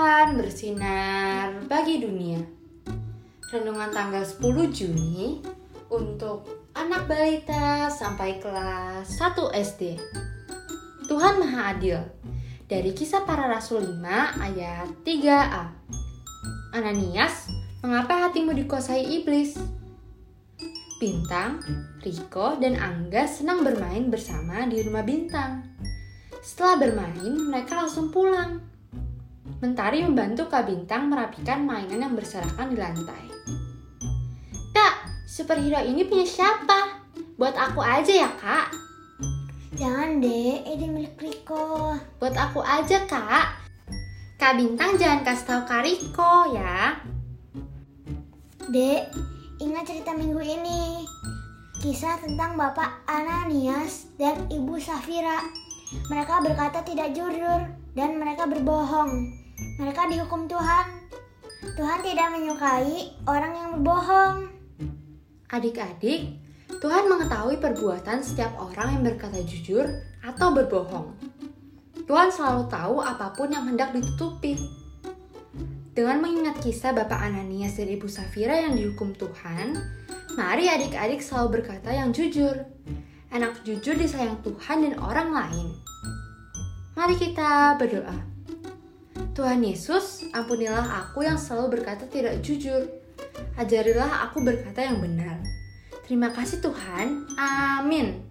Tuhan bersinar bagi dunia. Renungan tanggal 10 Juni untuk anak balita sampai kelas 1 SD. Tuhan Maha Adil. Dari kisah para rasul 5 ayat 3a. Ananias, mengapa hatimu dikuasai iblis? Bintang, Riko, dan Angga senang bermain bersama di rumah Bintang. Setelah bermain, mereka langsung pulang. Mentari membantu Kak Bintang merapikan mainan yang berserakan di lantai. Kak, superhero ini punya siapa? Buat aku aja ya, Kak. Jangan deh, ini milik Riko. Buat aku aja, Kak. Kak Bintang jangan kasih tahu Kak Riko ya. Dek, ingat cerita minggu ini. Kisah tentang Bapak Ananias dan Ibu Safira. Mereka berkata tidak jujur dan mereka berbohong. Mereka dihukum Tuhan. Tuhan tidak menyukai orang yang berbohong. Adik-adik, Tuhan mengetahui perbuatan setiap orang yang berkata jujur atau berbohong. Tuhan selalu tahu apa pun yang hendak ditutupi. Dengan mengingat kisah Bapak Ananias dan Ibu Safira yang dihukum Tuhan, mari adik-adik selalu berkata yang jujur. Anak jujur disayang Tuhan dan orang lain. Mari kita berdoa. Tuhan Yesus, ampunilah aku yang selalu berkata tidak jujur. Ajarilah aku berkata yang benar. Terima kasih Tuhan. Amin.